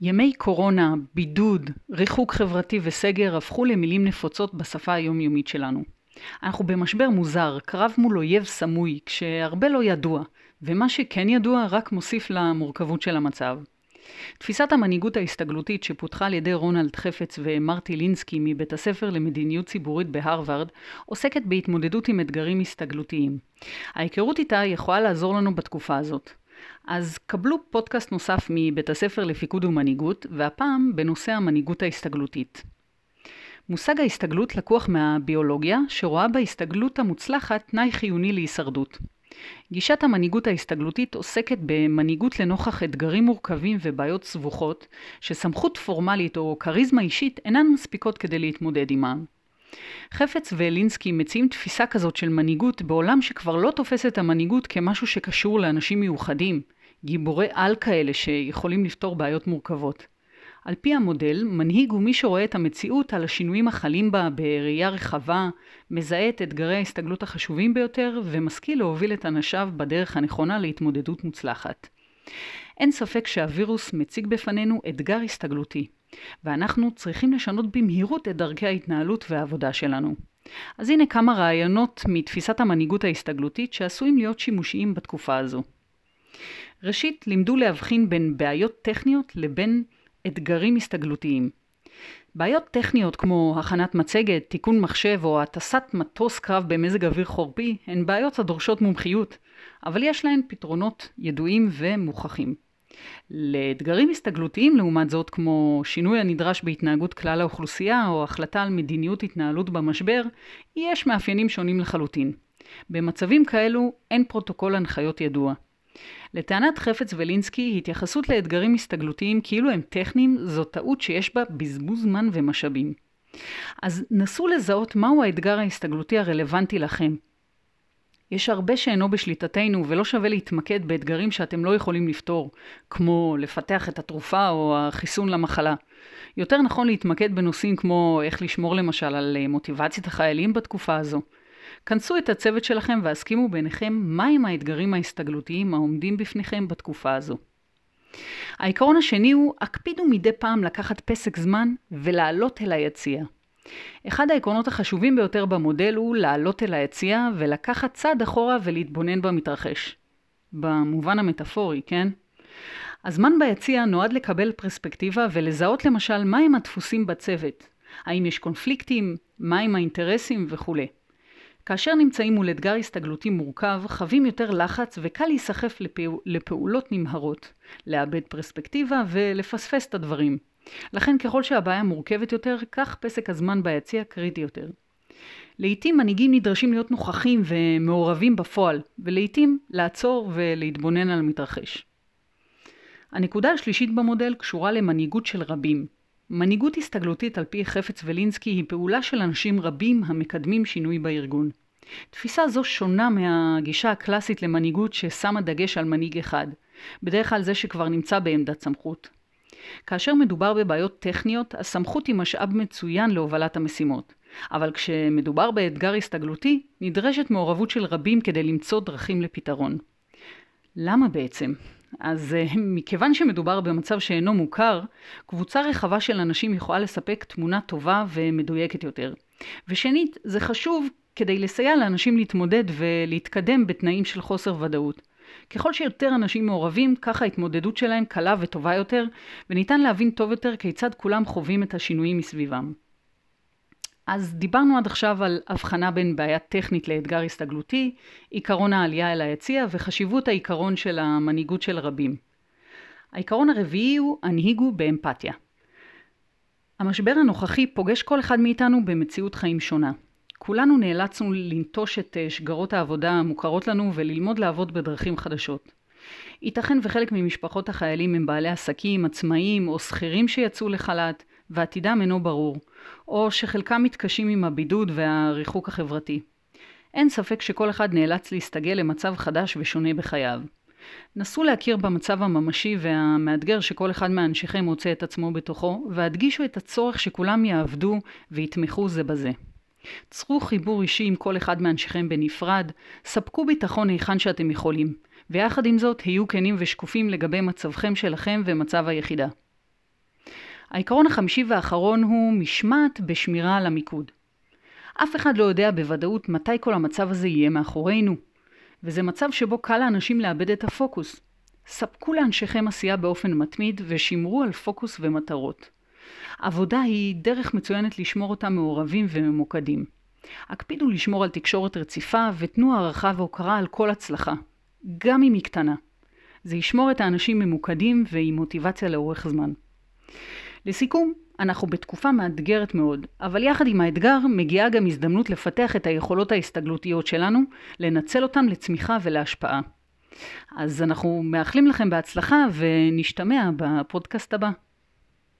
ימי קורונה, בידוד, ריחוק חברתי וסגר הפכו למילים נפוצות בשפה היומיומית שלנו. אנחנו במשבר מוזר, קרב מול אויב סמוי, כשהרבה לא ידוע, ומה שכן ידוע רק מוסיף למורכבות של המצב. תפיסת המנהיגות ההסתגלותית שפותחה על ידי רונלד חפץ ומרטי לינסקי מבית הספר למדיניות ציבורית בהרווארד עוסקת בהתמודדות עם אתגרים הסתגלותיים. ההיכרות איתה יכולה לעזור לנו בתקופה הזאת. אז קבלו פודקאסט נוסף מבית הספר לפיקוד ומנהיגות, והפעם בנושא המנהיגות ההסתגלותית. מושג ההסתגלות לקוח מהביולוגיה, שרואה בהסתגלות המוצלחת תנאי חיוני להישרדות. גישת המנהיגות ההסתגלותית עוסקת במנהיגות לנוכח אתגרים מורכבים ובעיות סבוכות, שסמכות פורמלית או כריזמה אישית אינן מספיקות כדי להתמודד עימן. חפץ ואלינסקי מציעים תפיסה כזאת של מנהיגות בעולם שכבר לא תופס את המנהיגות כמשהו שקשור לאנשים מיוחדים, גיבורי על כאלה שיכולים לפתור בעיות מורכבות. על פי המודל, מנהיג הוא מי שרואה את המציאות על השינויים החלים בה בראייה רחבה, מזהה את אתגרי ההסתגלות החשובים ביותר, ומשכיל להוביל את אנשיו בדרך הנכונה להתמודדות מוצלחת. אין ספק שהווירוס מציג בפנינו אתגר הסתגלותי, ואנחנו צריכים לשנות במהירות את דרכי ההתנהלות והעבודה שלנו. אז הנה כמה רעיונות מתפיסת המנהיגות ההסתגלותית שעשויים להיות שימושיים בתקופה הזו. ראשית, לימדו להבחין בין בעיות טכניות לבין אתגרים הסתגלותיים. בעיות טכניות כמו הכנת מצגת, תיקון מחשב או הטסת מטוס קרב במזג אוויר חורפי הן בעיות הדורשות מומחיות, אבל יש להן פתרונות ידועים ומוכחים. לאתגרים הסתגלותיים לעומת זאת, כמו שינוי הנדרש בהתנהגות כלל האוכלוסייה או החלטה על מדיניות התנהלות במשבר, יש מאפיינים שונים לחלוטין. במצבים כאלו אין פרוטוקול הנחיות ידוע. לטענת חפץ ולינסקי, התייחסות לאתגרים הסתגלותיים כאילו הם טכניים, זו טעות שיש בה בזבוז זמן ומשאבים. אז נסו לזהות מהו האתגר ההסתגלותי הרלוונטי לכם. יש הרבה שאינו בשליטתנו ולא שווה להתמקד באתגרים שאתם לא יכולים לפתור, כמו לפתח את התרופה או החיסון למחלה. יותר נכון להתמקד בנושאים כמו איך לשמור למשל על מוטיבציית החיילים בתקופה הזו. כנסו את הצוות שלכם והסכימו ביניכם מהם האתגרים ההסתגלותיים העומדים בפניכם בתקופה הזו. העיקרון השני הוא, הקפידו מדי פעם לקחת פסק זמן ולעלות אל היציע. אחד העקרונות החשובים ביותר במודל הוא לעלות אל היציע ולקחת צעד אחורה ולהתבונן במתרחש. במובן המטאפורי, כן? הזמן ביציע נועד לקבל פרספקטיבה ולזהות למשל מהם הדפוסים בצוות. האם יש קונפליקטים, מהם האינטרסים וכולי. כאשר נמצאים מול אתגר הסתגלותי מורכב, חווים יותר לחץ וקל להיסחף לפעול, לפעולות נמהרות, לאבד פרספקטיבה ולפספס את הדברים. לכן ככל שהבעיה מורכבת יותר, כך פסק הזמן ביציע קריטי יותר. לעתים מנהיגים נדרשים להיות נוכחים ומעורבים בפועל, ולעתים לעצור ולהתבונן על המתרחש. הנקודה השלישית במודל קשורה למנהיגות של רבים. מנהיגות הסתגלותית על פי חפץ ולינסקי היא פעולה של אנשים רבים המקדמים שינוי בארגון. תפיסה זו שונה מהגישה הקלאסית למנהיגות ששמה דגש על מנהיג אחד, בדרך כלל זה שכבר נמצא בעמדת סמכות. כאשר מדובר בבעיות טכניות, הסמכות היא משאב מצוין להובלת המשימות. אבל כשמדובר באתגר הסתגלותי, נדרשת מעורבות של רבים כדי למצוא דרכים לפתרון. למה בעצם? אז uh, מכיוון שמדובר במצב שאינו מוכר, קבוצה רחבה של אנשים יכולה לספק תמונה טובה ומדויקת יותר. ושנית, זה חשוב כדי לסייע לאנשים להתמודד ולהתקדם בתנאים של חוסר ודאות. ככל שיותר אנשים מעורבים, כך ההתמודדות שלהם קלה וטובה יותר, וניתן להבין טוב יותר כיצד כולם חווים את השינויים מסביבם. אז דיברנו עד עכשיו על הבחנה בין בעיה טכנית לאתגר הסתגלותי, עיקרון העלייה אל היציע וחשיבות העיקרון של המנהיגות של רבים. העיקרון הרביעי הוא הנהיגו באמפתיה. המשבר הנוכחי פוגש כל אחד מאיתנו במציאות חיים שונה. כולנו נאלצנו לנטוש את אה, שגרות העבודה המוכרות לנו וללמוד לעבוד בדרכים חדשות. ייתכן וחלק ממשפחות החיילים הם בעלי עסקים, עצמאיים או שכירים שיצאו לחל"ת, ועתידם אינו ברור, או שחלקם מתקשים עם הבידוד והריחוק החברתי. אין ספק שכל אחד נאלץ להסתגל למצב חדש ושונה בחייו. נסו להכיר במצב הממשי והמאתגר שכל אחד מאנשיכם מוצא את עצמו בתוכו, והדגישו את הצורך שכולם יעבדו ויתמכו זה בזה. צרו חיבור אישי עם כל אחד מאנשיכם בנפרד, ספקו ביטחון היכן שאתם יכולים, ויחד עם זאת היו כנים ושקופים לגבי מצבכם שלכם ומצב היחידה. העיקרון החמישי והאחרון הוא משמעת בשמירה על המיקוד. אף אחד לא יודע בוודאות מתי כל המצב הזה יהיה מאחורינו, וזה מצב שבו קל לאנשים לאבד את הפוקוס. ספקו לאנשיכם עשייה באופן מתמיד ושמרו על פוקוס ומטרות. עבודה היא דרך מצוינת לשמור אותם מעורבים וממוקדים. הקפידו לשמור על תקשורת רציפה ותנו הערכה והוקרה על כל הצלחה, גם אם היא קטנה. זה ישמור את האנשים ממוקדים ועם מוטיבציה לאורך זמן. לסיכום, אנחנו בתקופה מאתגרת מאוד, אבל יחד עם האתגר מגיעה גם הזדמנות לפתח את היכולות ההסתגלותיות שלנו, לנצל אותן לצמיחה ולהשפעה. אז אנחנו מאחלים לכם בהצלחה ונשתמע בפודקאסט הבא.